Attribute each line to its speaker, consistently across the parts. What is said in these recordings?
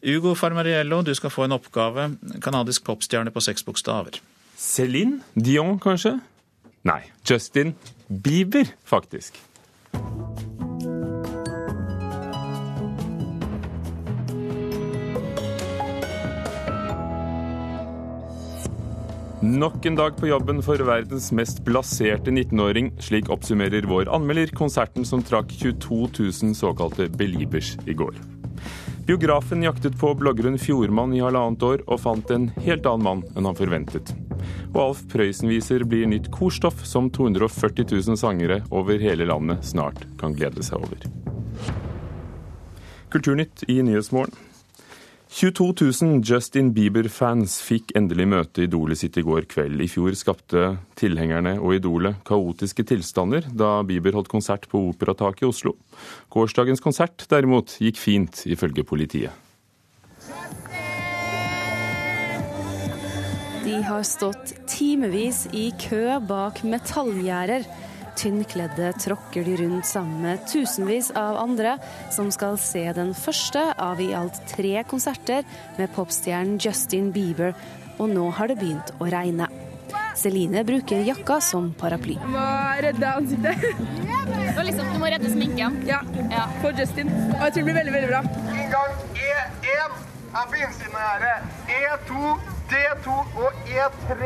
Speaker 1: Ugo Farmariello, du skal få en oppgave. Canadisk popstjerne på seks bokstaver.
Speaker 2: Céline Dion, kanskje? Nei, Justin Bieber, faktisk. Nok en dag på jobben for verdens mest blaserte 19-åring. Slik oppsummerer vår anmelder konserten som trakk 22 000 såkalte beliebers i går. Biografen jaktet på bloggeren Fjordmann i halvannet år, og fant en helt annen mann enn han forventet. Og Alf Prøysen-viser blir nytt korstoff som 240 000 sangere over hele landet snart kan glede seg over. Kulturnytt i Nyhetsmorgen. 22 000 Justin Bieber-fans fikk endelig møte idolet sitt i går kveld. I fjor skapte tilhengerne og idolet kaotiske tilstander da Bieber holdt konsert på Operataket i Oslo. Gårsdagens konsert derimot gikk fint, ifølge politiet.
Speaker 3: De har stått timevis i kø bak metallgjerder tynnkledde tråkker de rundt sammen med tusenvis av andre, som skal se den første av i alt tre konserter med popstjernen Justin Bieber, og nå har det begynt å regne. Celine bruker jakka som paraply.
Speaker 4: Jeg må redde ansiktet.
Speaker 5: Du, liksom, du må redde sminken?
Speaker 4: Ja, ja. for Justin. Og jeg tror det blir veldig, veldig bra.
Speaker 6: Inngang E1 er på innsiden av gjerdet. E2, D2 og E3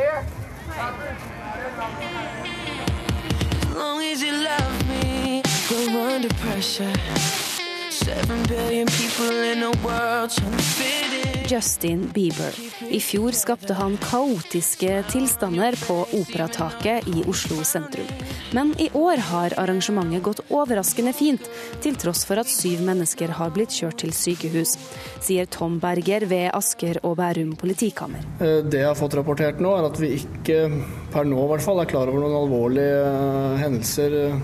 Speaker 3: long as you love me, we're under pressure. Seven billion people in the world trying to fit in. Justin Bieber. I fjor skapte han kaotiske tilstander på Operataket i Oslo sentrum. Men i år har arrangementet gått overraskende fint, til tross for at syv mennesker har blitt kjørt til sykehus, sier Tom Berger ved Asker og Bærum politikammer.
Speaker 7: Eh, det jeg har fått rapportert nå, er at vi ikke per nå i hvert fall er klar over noen alvorlige eh, hendelser eh,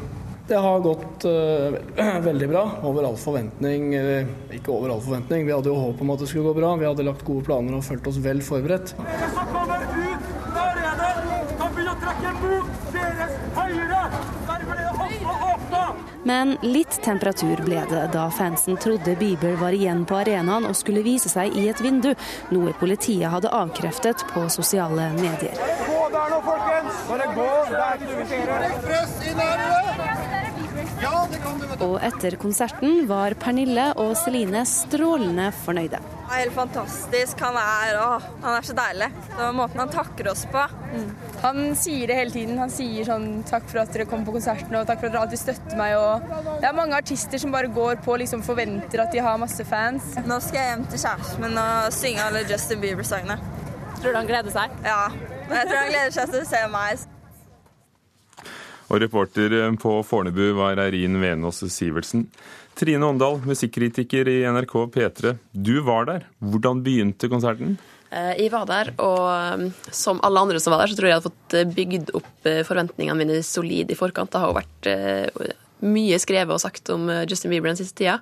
Speaker 7: det har gått uh, veldig bra. Over all forventning. Uh, ikke over all forventning, vi hadde jo håp om at det skulle gå bra. Vi hadde lagt gode planer og følt oss vel forberedt. Dere som kommer ut fra arenaen, kan begynne å trekke mot deres høyre!
Speaker 3: Men litt temperatur ble det da fansen trodde Bieber var igjen på arenaen og skulle vise seg i et vindu, noe politiet hadde avkreftet på sosiale medier. Gå der nå, folkens! Bare gå! Det er ikke noe! Og etter konserten var Pernille og Celine strålende fornøyde.
Speaker 8: Det er helt fantastisk. Han er, å, han er så deilig. Det var måten han takker oss på. Mm.
Speaker 4: Han sier det hele tiden. Han sier sånn 'takk for at dere kom på konserten', og 'takk for at dere alltid støtter meg'. Og det er mange artister som bare går på og liksom forventer at de har masse fans.
Speaker 8: Nå skal jeg hjem til kjæresten min og synge alle Justin Bieber-sangene.
Speaker 5: Tror du han gleder seg?
Speaker 8: Ja. Jeg tror han gleder seg til å se meg.
Speaker 2: Og reporter eh, på Fornebu var Eirin Venås Sivertsen. Trine Åndal, musikkritiker i NRK P3. Du var der. Hvordan begynte konserten?
Speaker 9: Eh, jeg var der, og um, som alle andre som var der, så tror jeg jeg hadde fått eh, bygd opp forventningene mine solid i forkant. Det har jo vært mye skrevet og sagt om Justin Bieber den siste tida.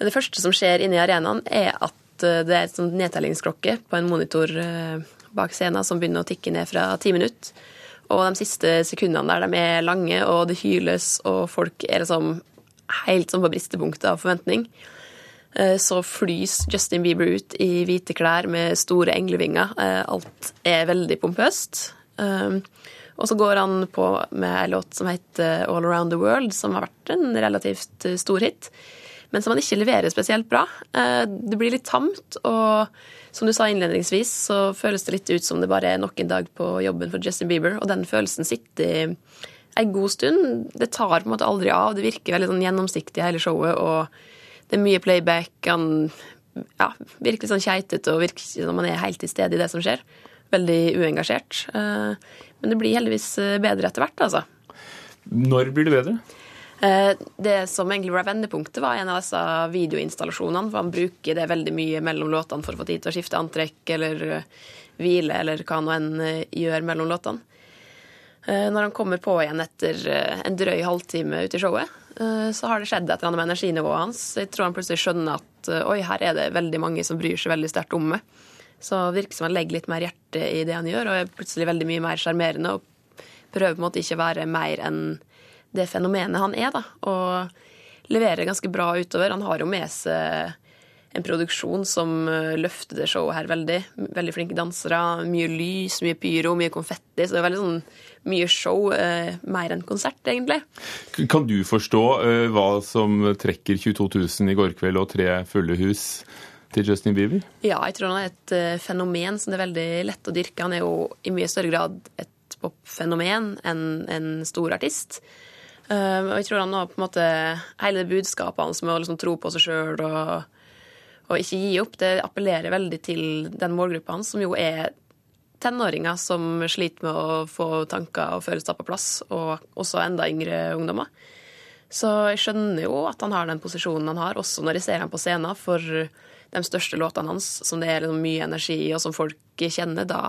Speaker 9: Det første som skjer inne i arenaen, er at det er et nedtellingsklokke på en monitor bak scenen som begynner å tikke ned fra ti minutter. Og de siste sekundene der de er lange, og det hyles, og folk er liksom helt sånn på bristepunktet av forventning. Eh, så flys Justin Bieber ut i hvite klær med store englevinger. Eh, alt er veldig pompøst. Eh, og så går han på med en låt som heter All Around the World, som har vært en relativt stor hit, men som man ikke leverer spesielt bra. Det blir litt tamt. og som du sa innledningsvis, så føles det litt ut som det bare er nok en dag på jobben for Justin Bieber, og den følelsen sitter en god stund. Det tar på en måte aldri av. Det virker veldig sånn gjennomsiktig hele showet, og det er mye playback. Han ja, virker sånn keitete og virker som man er helt til stede i det som skjer. Veldig uengasjert. Eh, men det blir heldigvis eh, bedre etter hvert, altså.
Speaker 2: Når blir det bedre?
Speaker 9: Eh, det som egentlig ble vendepunktet, var en av disse videoinstallasjonene. For han bruker det veldig mye mellom låtene for å få tid til å skifte antrekk eller eh, hvile eller hva nå enn eh, gjør mellom låtene. Når han kommer på igjen etter en drøy halvtime ute i showet, så har det skjedd et eller annet med energinivået hans. Jeg tror han plutselig skjønner at oi, her er det veldig mange som bryr seg veldig sterkt om meg. Så virker som han legger litt mer hjerte i det han gjør, og er plutselig veldig mye mer sjarmerende og prøver på en måte ikke å være mer enn det fenomenet han er, da, og leverer ganske bra utover. Han har jo med seg en produksjon som løfter det showet her veldig. Veldig flinke dansere, mye lys, mye pyro, mye konfetti. Så det er veldig sånn mye show, eh, mer enn konsert, egentlig.
Speaker 2: Kan du forstå eh, hva som trekker 22 000 i går kveld og tre fulle hus til Justin Bieber?
Speaker 9: Ja, jeg tror han er et eh, fenomen som det er veldig lett å dyrke. Han er jo i mye større grad et popfenomen enn en stor artist. Uh, og jeg tror han har på en måte hele budskapet hans med å liksom tro på seg sjøl og, og, ikke gi opp, det appellerer veldig til den målgruppa hans, som jo er tenåringer som sliter med å få tanker og følelser på plass, og også enda yngre ungdommer. Så jeg skjønner jo at han har den posisjonen han har, også når jeg ser ham på scenen. For de største låtene hans, som det er liksom mye energi i, og som folk kjenner, da,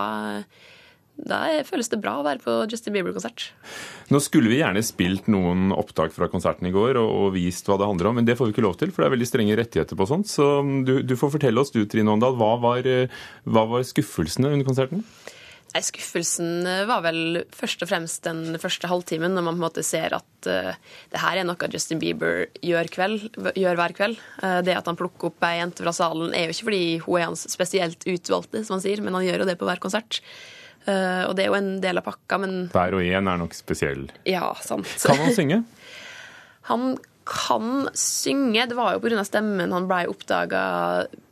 Speaker 9: da føles det bra å være på Justin Bieber-konsert.
Speaker 2: Nå skulle vi gjerne spilt noen opptak fra konserten i går og, og, vist hva det handler om, men det får vi ikke lov til, for det er veldig strenge rettigheter på sånt. Så du, du får fortelle oss, du Trine Åndal, hva var, hva var skuffelsene under konserten?
Speaker 9: Nei, Skuffelsen eh, var vel først og fremst den første halvtimen, når man på en måte ser at uh, det her er noe Justin Bieber gjør, kveld, gjør hver kveld. Uh, det at han plukker opp ei jente fra salen, er jo ikke fordi hun er hans spesielt utvalgte, som han sier, men han gjør jo det på hver konsert. Uh, og det er jo en del av pakka, men
Speaker 2: Hver og en er nok spesiell.
Speaker 9: Ja, sant.
Speaker 2: Kan han synge?
Speaker 9: han kan synge. Det var jo pga. stemmen han blei oppdaga Eh,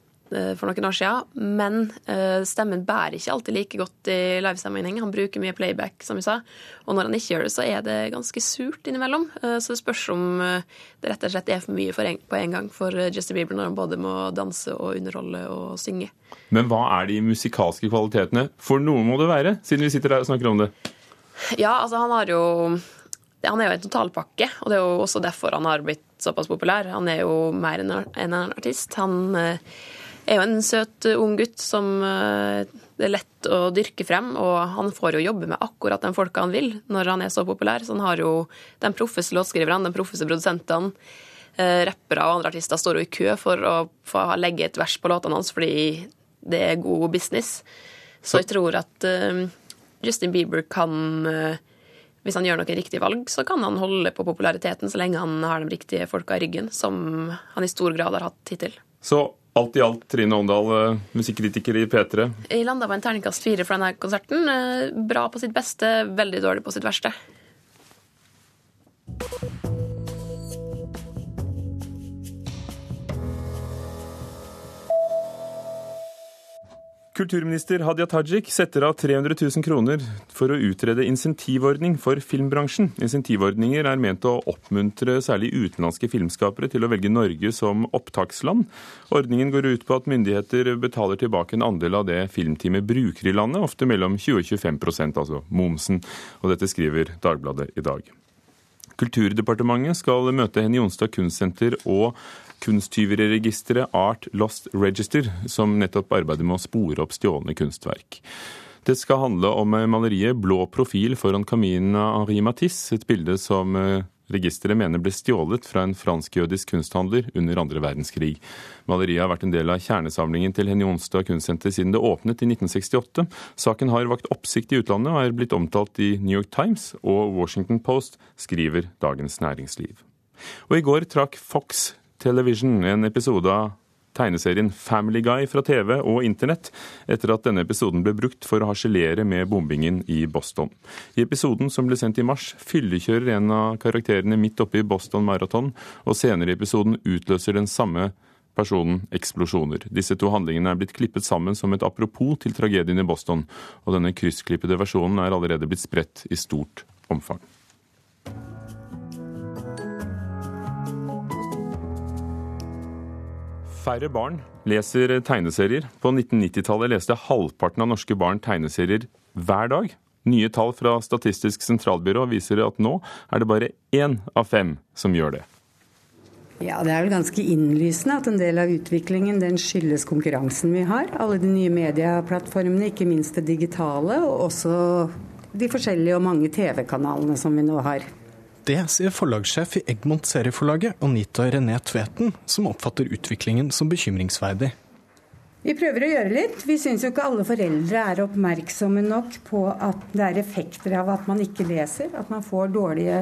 Speaker 9: for noen år siden. Men eh, stemmen bærer ikke alltid like godt i livesammenheng. Han bruker mye playback, som vi sa. Og når han ikke gjør det, så er det ganske surt innimellom. Eh, så det spørs om det rett og slett er for mye på en gang for Justin Bieber når han både må danse og underholde og synge.
Speaker 2: Men hva er de musikalske kvalitetene? For noe må det være, siden vi sitter her og snakker om det.
Speaker 9: Ja, altså han har jo han er jo en totalpakke, og det er jo også derfor han har blitt såpass populær. Han er jo mer enn en artist. Han er jo en søt, uh, ung gutt som uh, det er lett å dyrke frem. Og han får jo jobbe med akkurat de folka han vil når han er så populær. Så han har jo de proffeste låtskriverne, de proffeste produsentene. Uh, rappere og andre artister står jo i kø for å få legge et vers på låtene hans fordi det er god business. Så jeg tror at Justin Bieber kan hvis han gjør noen riktige valg, så kan han holde på populariteten så lenge han har de riktige folka i ryggen, som han i stor grad har hatt hittil.
Speaker 2: Så Alt i alt, Trine Åndal, eh, musikkritiker i P3.
Speaker 9: Jeg landa på en terningkast fire for denne konserten. Eh, bra på sitt beste, veldig dårlig på sitt verste.
Speaker 2: Kulturminister Hadia Tajik setter av 300 000 kroner for å utrede insentivordning for filmbransjen. Insentivordninger er ment å oppmuntre særlig utenlandske filmskapere til å velge Norge som opptaksland. Ordningen går ut på at myndigheter betaler tilbake en andel av det filmteamet bruker i landet, ofte mellom 20 og 25% altså momsen. Og dette skriver Dagbladet i dag. Kulturdepartementet skal møte Henny Jonstad Kunstsenter og kunsttyveriregisteret Art Lost Register, som nettopp arbeider med å spore opp stjålne kunstverk. Det skal handle om maleriet 'Blå profil' foran Camina Henri Matisse, et bilde som eh, registeret mener ble stjålet fra en fransk-jødisk kunsthandler under andre verdenskrig. Maleriet har vært en del av kjernesamlingen til Henny Onsdag kunstsenter siden det åpnet i 1968. Saken har vakt oppsikt i utlandet og er blitt omtalt i New York Times og Washington Post, skriver Dagens Næringsliv. Og i går trakk Fox Television, en episode av tegneserien Family Guy fra TV og internett, etter at denne episoden ble brukt for å harselere med bombingen i Boston. I episoden som ble sendt i mars, fyllekjører en av karakterene midt oppe i Boston Marathon, og senere i episoden utløser den samme personen eksplosjoner. Disse to handlingene er blitt klippet sammen som et apropos til tragedien i Boston, og denne kryssklippede versjonen er allerede blitt spredt i stort omfang. Færre barn leser tegneserier. På 1990-tallet leste halvparten av norske barn tegneserier hver dag. Nye tall fra Statistisk sentralbyrå viser at nå er det bare én av fem som gjør det.
Speaker 10: Ja, Det er vel ganske innlysende at en del av utviklingen den skyldes konkurransen vi har. Alle de nye medieplattformene, ikke minst det digitale, og også de forskjellige og mange TV-kanalene som vi nå har.
Speaker 11: Det sier forlagssjef i Egmont serieforlaget, Anita René Tveten, som oppfatter utviklingen som bekymringsverdig.
Speaker 10: Vi prøver å gjøre litt. Vi syns jo ikke alle foreldre er oppmerksomme nok på at det er effekter av at man ikke leser. At man får dårlige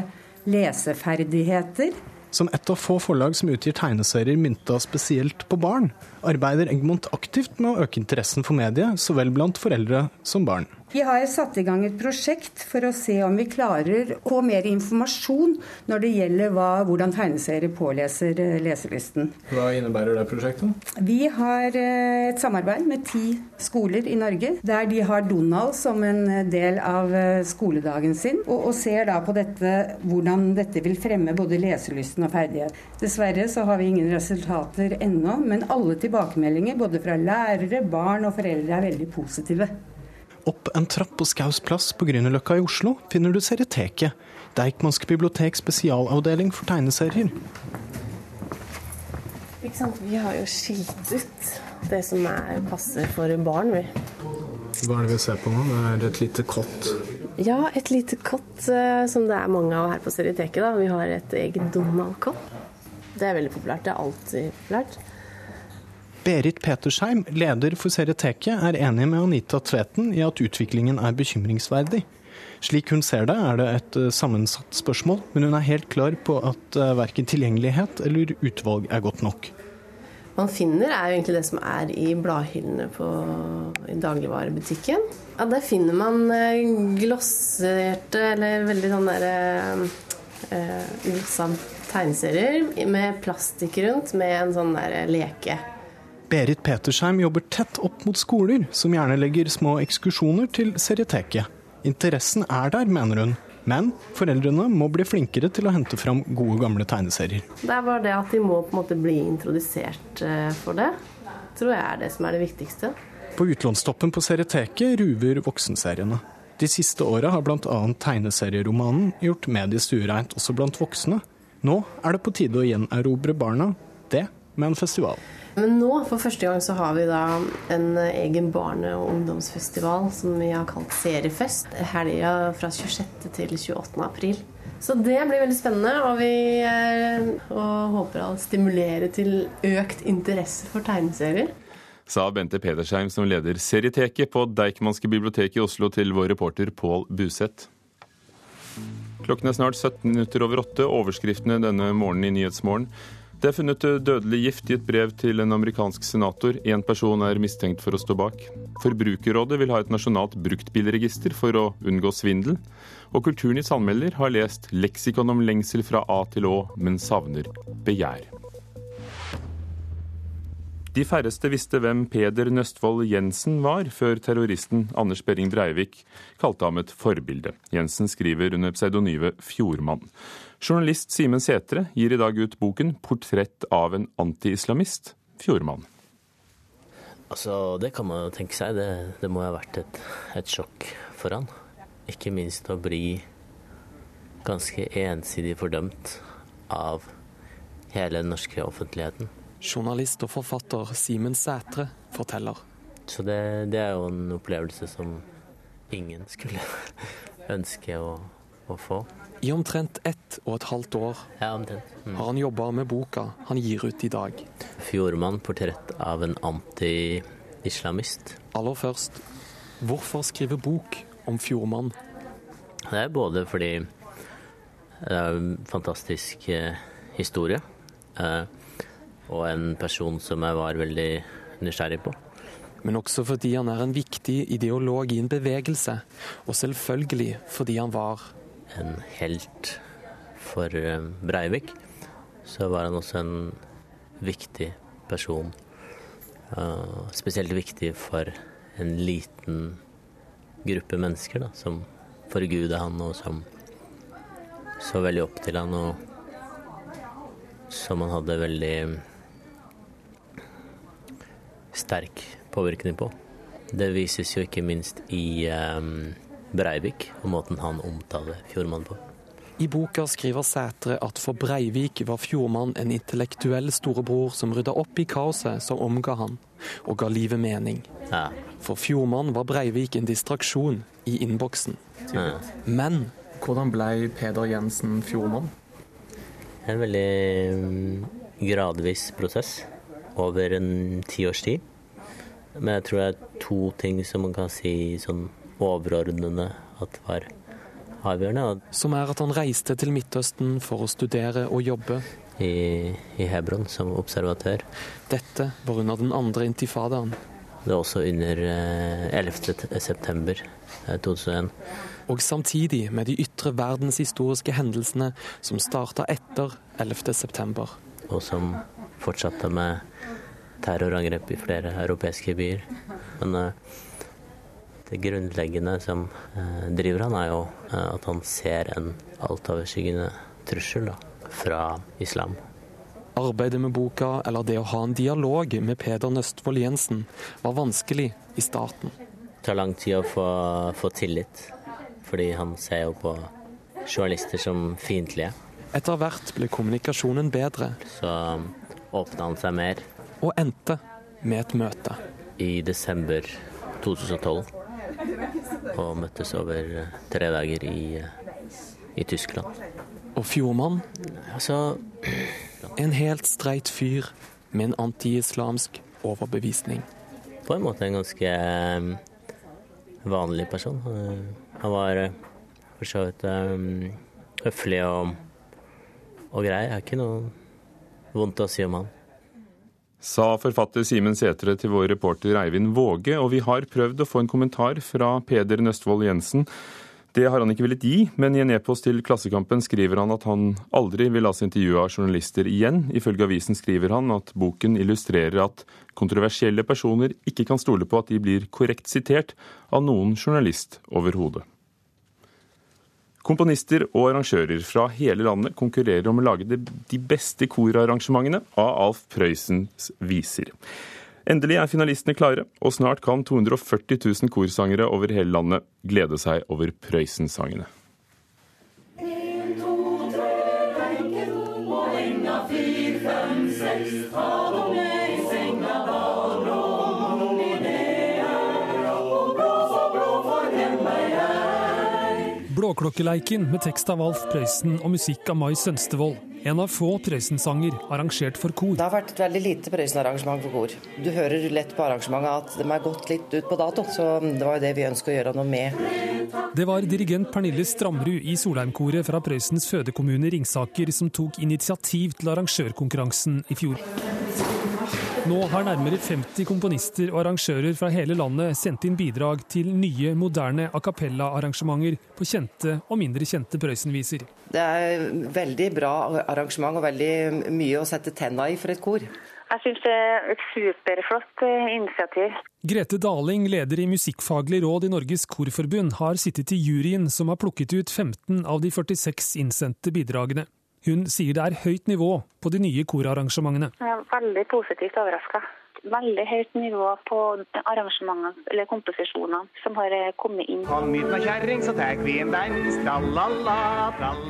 Speaker 10: leseferdigheter.
Speaker 11: Som et av få forlag som utgir tegneserier mynta spesielt på barn, arbeider Egmont aktivt med å øke interessen for mediet, så vel blant foreldre som barn.
Speaker 10: Vi har satt i gang et prosjekt for å se om vi klarer å få mer informasjon når det gjelder hva, hvordan tegneserier påleser leselysten.
Speaker 11: Hva innebærer det prosjektet?
Speaker 10: Vi har eh, et samarbeid med ti skoler i Norge, der de har Donald som en del av eh, skoledagen sin, og, og ser da på dette, hvordan dette vil fremme både leselysten og ferdighet. Dessverre så har vi ingen resultater ennå, men alle tilbakemeldinger både fra lærere, barn og foreldre er veldig positive.
Speaker 11: Opp en trapp på Skaus plass på Grünerløkka i Oslo finner du Serieteket, Deichmanske bibliotek spesialavdeling for tegneserier.
Speaker 12: Ikke sant? Vi har jo skilt ut det som er passer for barn, vi.
Speaker 11: Hva er det vi ser på nå? Det er et lite kott.
Speaker 12: Ja, et lite kott eh, som det er mange av her på Serieteket. da. Vi har et eget Donald-kott. Det er veldig populært. Det er alltid populært.
Speaker 11: Berit Petersheim, leder for Serieteket, er enig med Anita Tveten i at utviklingen er bekymringsverdig. Slik hun ser det, er det et eh, sammensatt spørsmål, men hun er helt klar på at eh, verken tilgjengelighet eller utvalg er godt nok.
Speaker 12: Man finner, er jo egentlig det som er i bladhyllene på, i dagligvarebutikken. Ja, der finner man eh, glosserte, eller veldig sånn derre eh, glossa tegneserier med plastikk rundt, med en sånn der leke.
Speaker 11: Berit Petersheim jobber tett opp mot skoler, som gjerne legger små ekskursjoner til Serieteket. Interessen er der, mener hun, men foreldrene må bli flinkere til å hente fram gode, gamle tegneserier.
Speaker 12: Det er bare det at de må på en måte bli introdusert eh, for det, tror jeg er det som er det viktigste.
Speaker 11: På utlånstoppen på Serieteket ruver voksenseriene. De siste åra har bl.a. tegneserieromanen gjort mediet stuereint også blant voksne. Nå er det på tide å gjenerobre barna, med en festival.
Speaker 12: Men nå, for første gang, så har vi da en egen barne- og ungdomsfestival som vi har kalt Seriefest. Helga fra 26. til 28. april. Så det blir veldig spennende, og vi er, og håper å stimulere til økt interesse for tegneserier.
Speaker 2: Sa Bente Pedersheim, som leder Serieteket på Deichmanske bibliotek i Oslo, til vår reporter Pål Buseth. Klokken er snart 17 minutter over åtte. Overskriftene denne morgenen i Nyhetsmorgen. Det er funnet dødelig gift i et brev til en amerikansk senator. Én person er mistenkt for å stå bak. Forbrukerrådet vil ha et nasjonalt bruktbilregister for å unngå svindel. Og Kulturnytts anmelder har lest 'Leksikon om lengsel fra A til Å', men savner begjær. De færreste visste hvem Peder Nøstvold Jensen var, før terroristen Anders Behring Breivik kalte ham et forbilde. Jensen skriver under pseudonymet Fjordmann. Journalist Simen Setre gir i dag ut boken 'Portrett av en antiislamist'. Fjordmann.
Speaker 13: Altså, Det kan man jo tenke seg. Det, det må ha vært et, et sjokk for han. Ikke minst å bli ganske ensidig fordømt av hele den norske offentligheten.
Speaker 14: Journalist og forfatter Simen Sætre forteller.
Speaker 13: Så det, det, er jo en opplevelse som ingen skulle ønske å, å få.
Speaker 14: I omtrent ett og et halvt år
Speaker 13: ja, mm.
Speaker 14: har han jobba med boka han gir ut i dag.
Speaker 13: 'Fjordmann portrett av en anti-islamist'.
Speaker 14: Aller først, hvorfor skrive bok om Fjordmann?
Speaker 13: Det er både fordi det er en fantastisk eh, historie. Eh, og en person som jeg var veldig nysgjerrig på.
Speaker 14: Men også fordi han er en viktig ideolog i en bevegelse, og selvfølgelig fordi han var
Speaker 13: En helt for eh, Breivik. Så var han også en viktig person. Uh, spesielt viktig for en liten gruppe mennesker da, som forguda han, og som så veldig opp til han, og som han hadde veldig sterk påvirkning på. Det vises jo ikke minst i um, Breivik, og måten han omtaler Fjordmann på.
Speaker 14: I boka skriver Sætre at for Breivik var Fjordmann en intellektuell storebror som rydda opp i kaoset som omga han, og ga livet mening.
Speaker 13: Ja.
Speaker 14: For Fjordmann var Breivik en distraksjon i innboksen.
Speaker 13: Ja.
Speaker 14: Men hvordan ble Peder Jensen Fjordmann?
Speaker 13: En veldig gradvis prosess over en tiårs tid. Men jeg tror det er to ting som man kan si sånn overordnede at var avgjørende.
Speaker 14: Som er at han reiste til Midtøsten for å studere og jobbe.
Speaker 13: I, i Hebron som observatør.
Speaker 14: Dette var under den andre intifadaen.
Speaker 13: Det var også under 11. september 2001.
Speaker 14: Og samtidig med de ytre verdenshistoriske hendelsene som starta etter 11. september.
Speaker 13: Og som fortsatte med terrorangrep i flere europeiske byer. Men uh, det grunnleggende som uh, driver han, er jo uh, at han ser en altoverskyggende trussel da, fra islam.
Speaker 14: Arbeidet med boka, eller det å ha en dialog med Peder Nøstvold Jensen, var vanskelig i starten.
Speaker 13: Det tar lang tid å få, få tillit, fordi han ser jo på journalister som fiendtlige.
Speaker 14: Etter hvert ble kommunikasjonen bedre.
Speaker 13: Så åpna han seg mer.
Speaker 14: Og endte med et møte.
Speaker 13: I desember 2012. Og møttes over tre dager i, i Tyskland.
Speaker 14: Og Fjordmann?
Speaker 13: Altså
Speaker 14: En helt streit fyr med en anti-islamsk overbevisning.
Speaker 13: På en måte en ganske um, vanlig person. Han var for så vidt høflig og, og grei. Jeg har ikke noe vondt å si om han.
Speaker 2: Sa forfatter Simen Sætre til vår reporter Eivind Våge, og vi har prøvd å få en kommentar fra Peder Nøstvold Jensen. Det har han ikke villet gi, men i en e-post til Klassekampen skriver han at han aldri vil la seg intervjue av journalister igjen. Ifølge avisen skriver han at boken illustrerer at kontroversielle personer ikke kan stole på at de blir korrekt sitert av noen journalist overhodet. Komponister og arrangører fra hele landet konkurrerer om å lage de beste korarrangementene av Alf Prøysens viser. Endelig er finalistene klare, og snart kan 240 000 korsangere over hele landet glede seg over Prøysen-sangene.
Speaker 15: Blåklokkeleiken med tekst av Alf Prøysen og musikk av Mai Sønstevold. En av få Prøysen-sanger arrangert for kor.
Speaker 16: Det har vært et veldig lite Prøysen-arrangement for kor. Du hører lett på arrangementet at de er gått litt ut på dato, så det var jo det vi ønsker å gjøre noe med.
Speaker 15: Det var dirigent Pernille Stramrud i Solheimkoret fra Prøysens fødekommune Ringsaker som tok initiativ til arrangørkonkurransen i fjor. Nå har nærmere 50 komponister og arrangører fra hele landet sendt inn bidrag til nye, moderne a cappella-arrangementer på kjente og mindre kjente Prøysen-viser.
Speaker 16: Det er veldig bra arrangement og veldig mye å sette tenna i for et kor.
Speaker 17: Jeg syns det er et superflott initiativ.
Speaker 15: Grete Daling, leder i Musikkfaglig råd i Norges Korforbund, har sittet i juryen som har plukket ut 15 av de 46 innsendte bidragene. Hun sier det er høyt nivå på de nye korarrangementene.
Speaker 17: Jeg er veldig positivt overraska. Veldig høyt nivå på arrangementene eller komposisjonene som har kommet inn.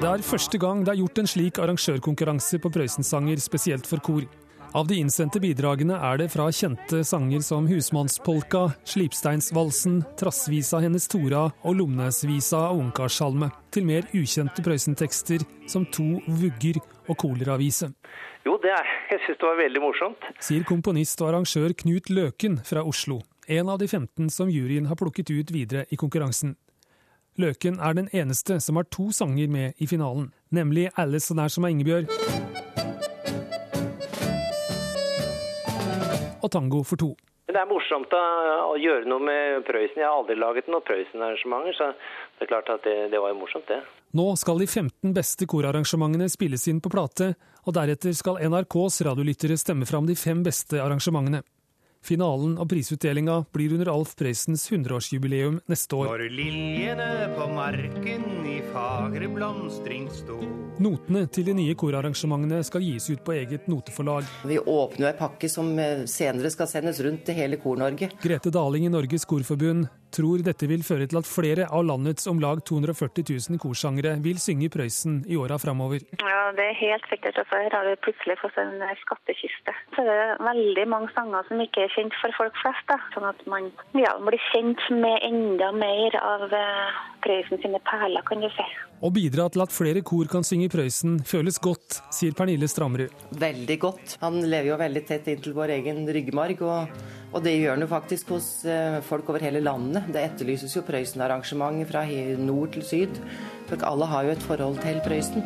Speaker 15: Det er første gang det er gjort en slik arrangørkonkurranse på Prøysensanger spesielt for kor. Av de innsendte bidragene er det fra kjente sanger som Husmannspolka, Slipsteinsvalsen, Trassvisa hennes Tora og Lomnesvisa av Ungkarssalme, til mer ukjente Prøysen-tekster som To vugger og Koleravise.
Speaker 18: Jo, det er, jeg syns det var veldig morsomt.
Speaker 15: Sier komponist og arrangør Knut Løken fra Oslo, en av de 15 som juryen har plukket ut videre i konkurransen. Løken er den eneste som har to sanger med i finalen, nemlig 'Alice så nær som er Ingebjørg og tango for to.
Speaker 18: Det er morsomt å gjøre noe med Prøysen. Jeg har aldri laget noen Prøysen-arrangementer, så det er klart at det, det var jo morsomt, det.
Speaker 15: Nå skal de 15 beste korarrangementene spilles inn på plate, og deretter skal NRKs radiolyttere stemme fram de fem beste arrangementene. Finalen av prisutdelinga blir under Alf Prøysens 100-årsjubileum neste år.
Speaker 19: Når liljene på marken i fagre blomstring sto
Speaker 15: Notene til de nye korarrangementene skal gis ut på eget noteforlag.
Speaker 16: Vi åpner jo ei pakke som eh, senere skal sendes rundt til hele Kor-Norge.
Speaker 15: Grete Daling i Norges Korforbund tror dette vil føre til at flere av landets om lag 240 000 korsangere vil synge Prøysen i åra framover.
Speaker 17: Ja, det er helt sikkert. Altså, her har vi plutselig fått en skattkiste. Så det er veldig mange sanger som ikke er kjent for folk flest. Da. Sånn at man ja, blir kjent med enda mer av uh, Prøysen sine perler, kan du si.
Speaker 15: Å bidra til at flere kor kan synge Prøysen føles godt, sier Pernille Stramrud.
Speaker 16: Veldig godt. Han lever jo veldig tett inntil vår egen ryggmarg. og Og det gjør den jo faktisk hos eh, folk over hele landet. Det etterlyses jo Prøysen-arrangement fra nord til syd. For alle har jo et forhold til Prøysen.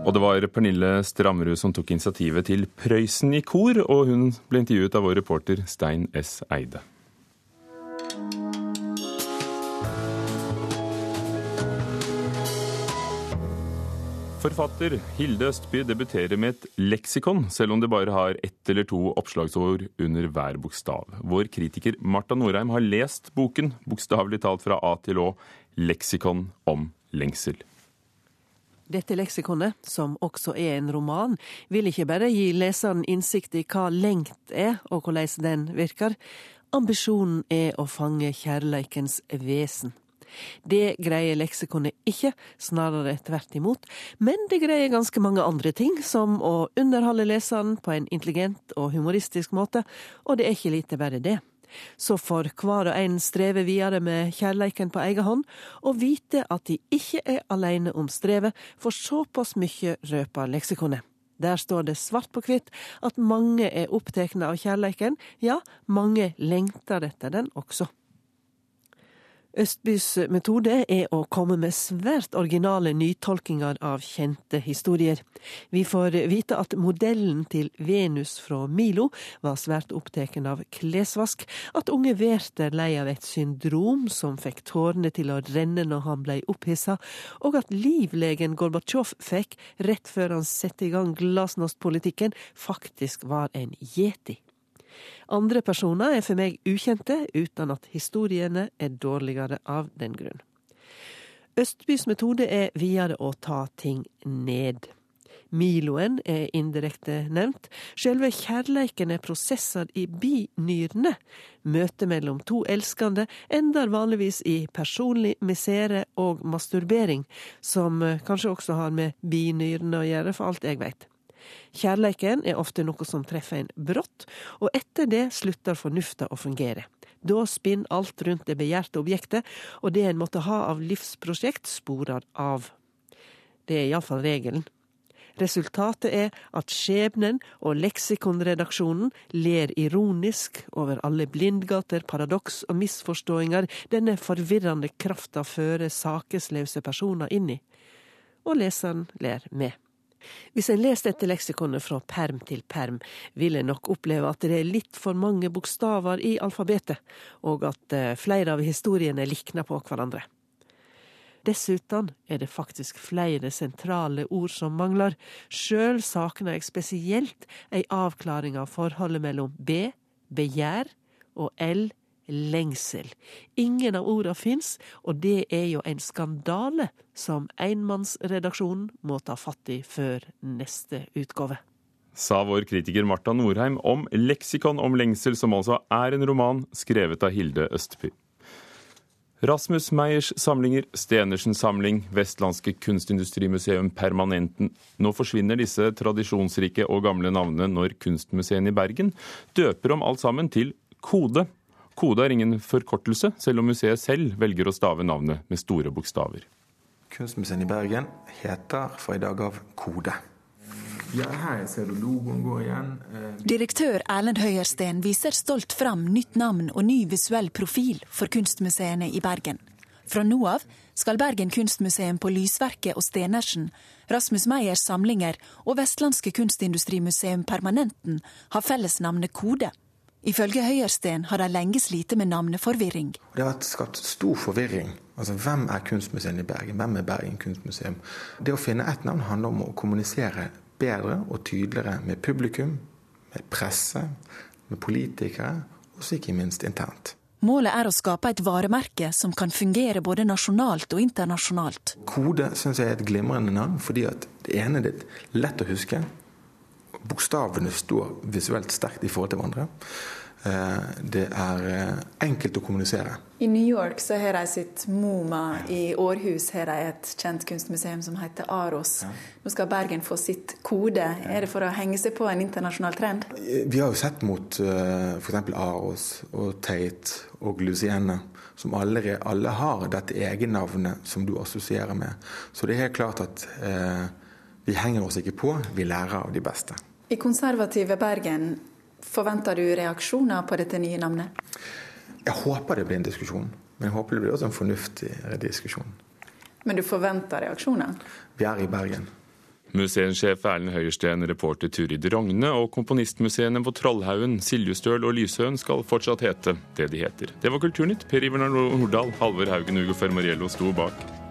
Speaker 2: Og det var Pernille Stramrud som tok initiativet til Prøysen i kor, og hun ble intervjuet av vår reporter Stein S. Eide. Forfatter Hilde Østby debuterer med et leksikon, selv om det bare har ett eller to oppslagsord under hver bokstav. Vår kritiker Marta Norheim har lest boken, bokstavelig talt fra A til Å, leksikon om lengsel.
Speaker 20: Dette leksikonet, som også er en roman, vil ikke bare gi leseren innsikt i hva lengt er, og hvordan den virker. Ambisjonen er å fange kjærleikens vesen. Det greier leksikonet ikke, snarere tvert imot, men det greier ganske mange andre ting, som å underholde leseren på en intelligent og humoristisk måte, og det er ikke lite verre det. Så får hver og en streve videre med kjærleiken på egen hånd, og vite at de ikke er alene om strevet, for såpass mye røper leksikonet. Der står det svart på hvitt at mange er opptatt av kjærleiken, ja, mange lengter etter den også. Østbys metode er å komme med svært originale nytolkinger av kjente historier. Vi får vite at modellen til Venus fra Milo var svært opptatt av klesvask, at unge Werther lei av et syndrom som fikk tårene til å renne når han blei opphissa, og at livlegen Gorbatsjov fikk, rett før han satte i gang glasnostpolitikken, faktisk var en yeti. Andre personer er for meg ukjente, uten at historiene er dårligere av den grunn. Østbys metode er videre å ta ting ned. Miloen er indirekte nevnt. Selve kjærleiken er prosesser i binyrene. Møtet mellom to elskende ender vanligvis i personlig misere og masturbering, som kanskje også har med binyrene å gjøre, for alt jeg veit. Kjærleiken er ofte noe som treffer en brått, og etter det slutter fornufta å fungere. Da spinner alt rundt det begjærte objektet, og det en måtte ha av livsprosjekt, sporer av. Det er iallfall regelen. Resultatet er at skjebnen og leksikonredaksjonen ler ironisk over alle blindgater, paradoks og misforståinger denne forvirrende krafta fører sakesløse personer inn i. Og leseren ler med. Hvis en leser dette leksikonet fra perm til perm, vil en nok oppleve at det er litt for mange bokstaver i alfabetet, og at eh, flere av historiene likner på hverandre. Dessuten er det faktisk flere sentrale ord som mangler. Sjøl savner jeg spesielt ei avklaring av forholdet mellom B, begjær, og L, lengsel. Ingen av orda fins, og det er jo en skandale som enmannsredaksjonen må ta fatt i før neste utgave.
Speaker 2: Sa vår kritiker Marta Norheim om leksikon om lengsel, som altså er en roman skrevet av Hilde Østby. Rasmus Meyers samlinger, Stenersens samling, Vestlandske kunstindustrimuseum Permanenten. Nå forsvinner disse tradisjonsrike og gamle navnene når Kunstmuseet i Bergen døper om alt sammen til Kode. Kode er ingen forkortelse, selv om museet selv velger å stave navnet med store bokstaver.
Speaker 21: Kunstmuseet i Bergen heter fra i dag av Kode.
Speaker 22: Ja, her ser du logoen gå igjen.
Speaker 23: Eh, Direktør Erlend Høyersten viser stolt fram nytt navn og ny visuell profil for kunstmuseene i Bergen. Fra nå av skal Bergen kunstmuseum på Lysverket og Stenersen, Rasmus Meyers samlinger og Vestlandske kunstindustrimuseum Permanenten ha fellesnavnet Kode. Ifølge Høyersten har de lenge slitt med navneforvirring.
Speaker 21: Det har skapt stor forvirring. Altså, Hvem er Kunstmuseet i Bergen? Hvem er Bergen kunstmuseum? Det å finne ett navn handler om å kommunisere bedre og tydeligere med publikum, med presse, med politikere, og ikke minst internt.
Speaker 23: Målet er å skape et varemerke som kan fungere både nasjonalt og internasjonalt.
Speaker 21: Kode syns jeg er et glimrende navn, fordi at det ene er lett å huske. Bokstavene står visuelt sterkt i forhold til hverandre. Eh, det er eh, enkelt å kommunisere.
Speaker 24: I New York så har de sitt MoMA. I Århus har de et kjent kunstmuseum som heter Aros. Ja. Nå skal Bergen få sitt kode. Er det for å henge seg på en internasjonal trend?
Speaker 21: Vi har jo sett mot f.eks. Aros og Tate og Lucienne, som alle, alle har dette egennavnet som du assosierer med. Så det er helt klart at eh, vi henger oss ikke på, vi lærer av de beste.
Speaker 24: I konservative Bergen Forventer du reaksjoner på dette nye navnet?
Speaker 21: Jeg håper det blir en diskusjon, men jeg håper det blir også en fornuftig diskusjon.
Speaker 24: Men du forventer reaksjoner?
Speaker 21: Vi er i Bergen.
Speaker 2: Museumssjef Erlend Høyersten, reporter Turid Rogne og komponistmuseene på Trollhaugen, Siljustøl og Lysøen skal fortsatt hete det de heter. Det var Kulturnytt. Per Iver Nordahl, Halvor Haugen, Ugo Fermariello sto bak.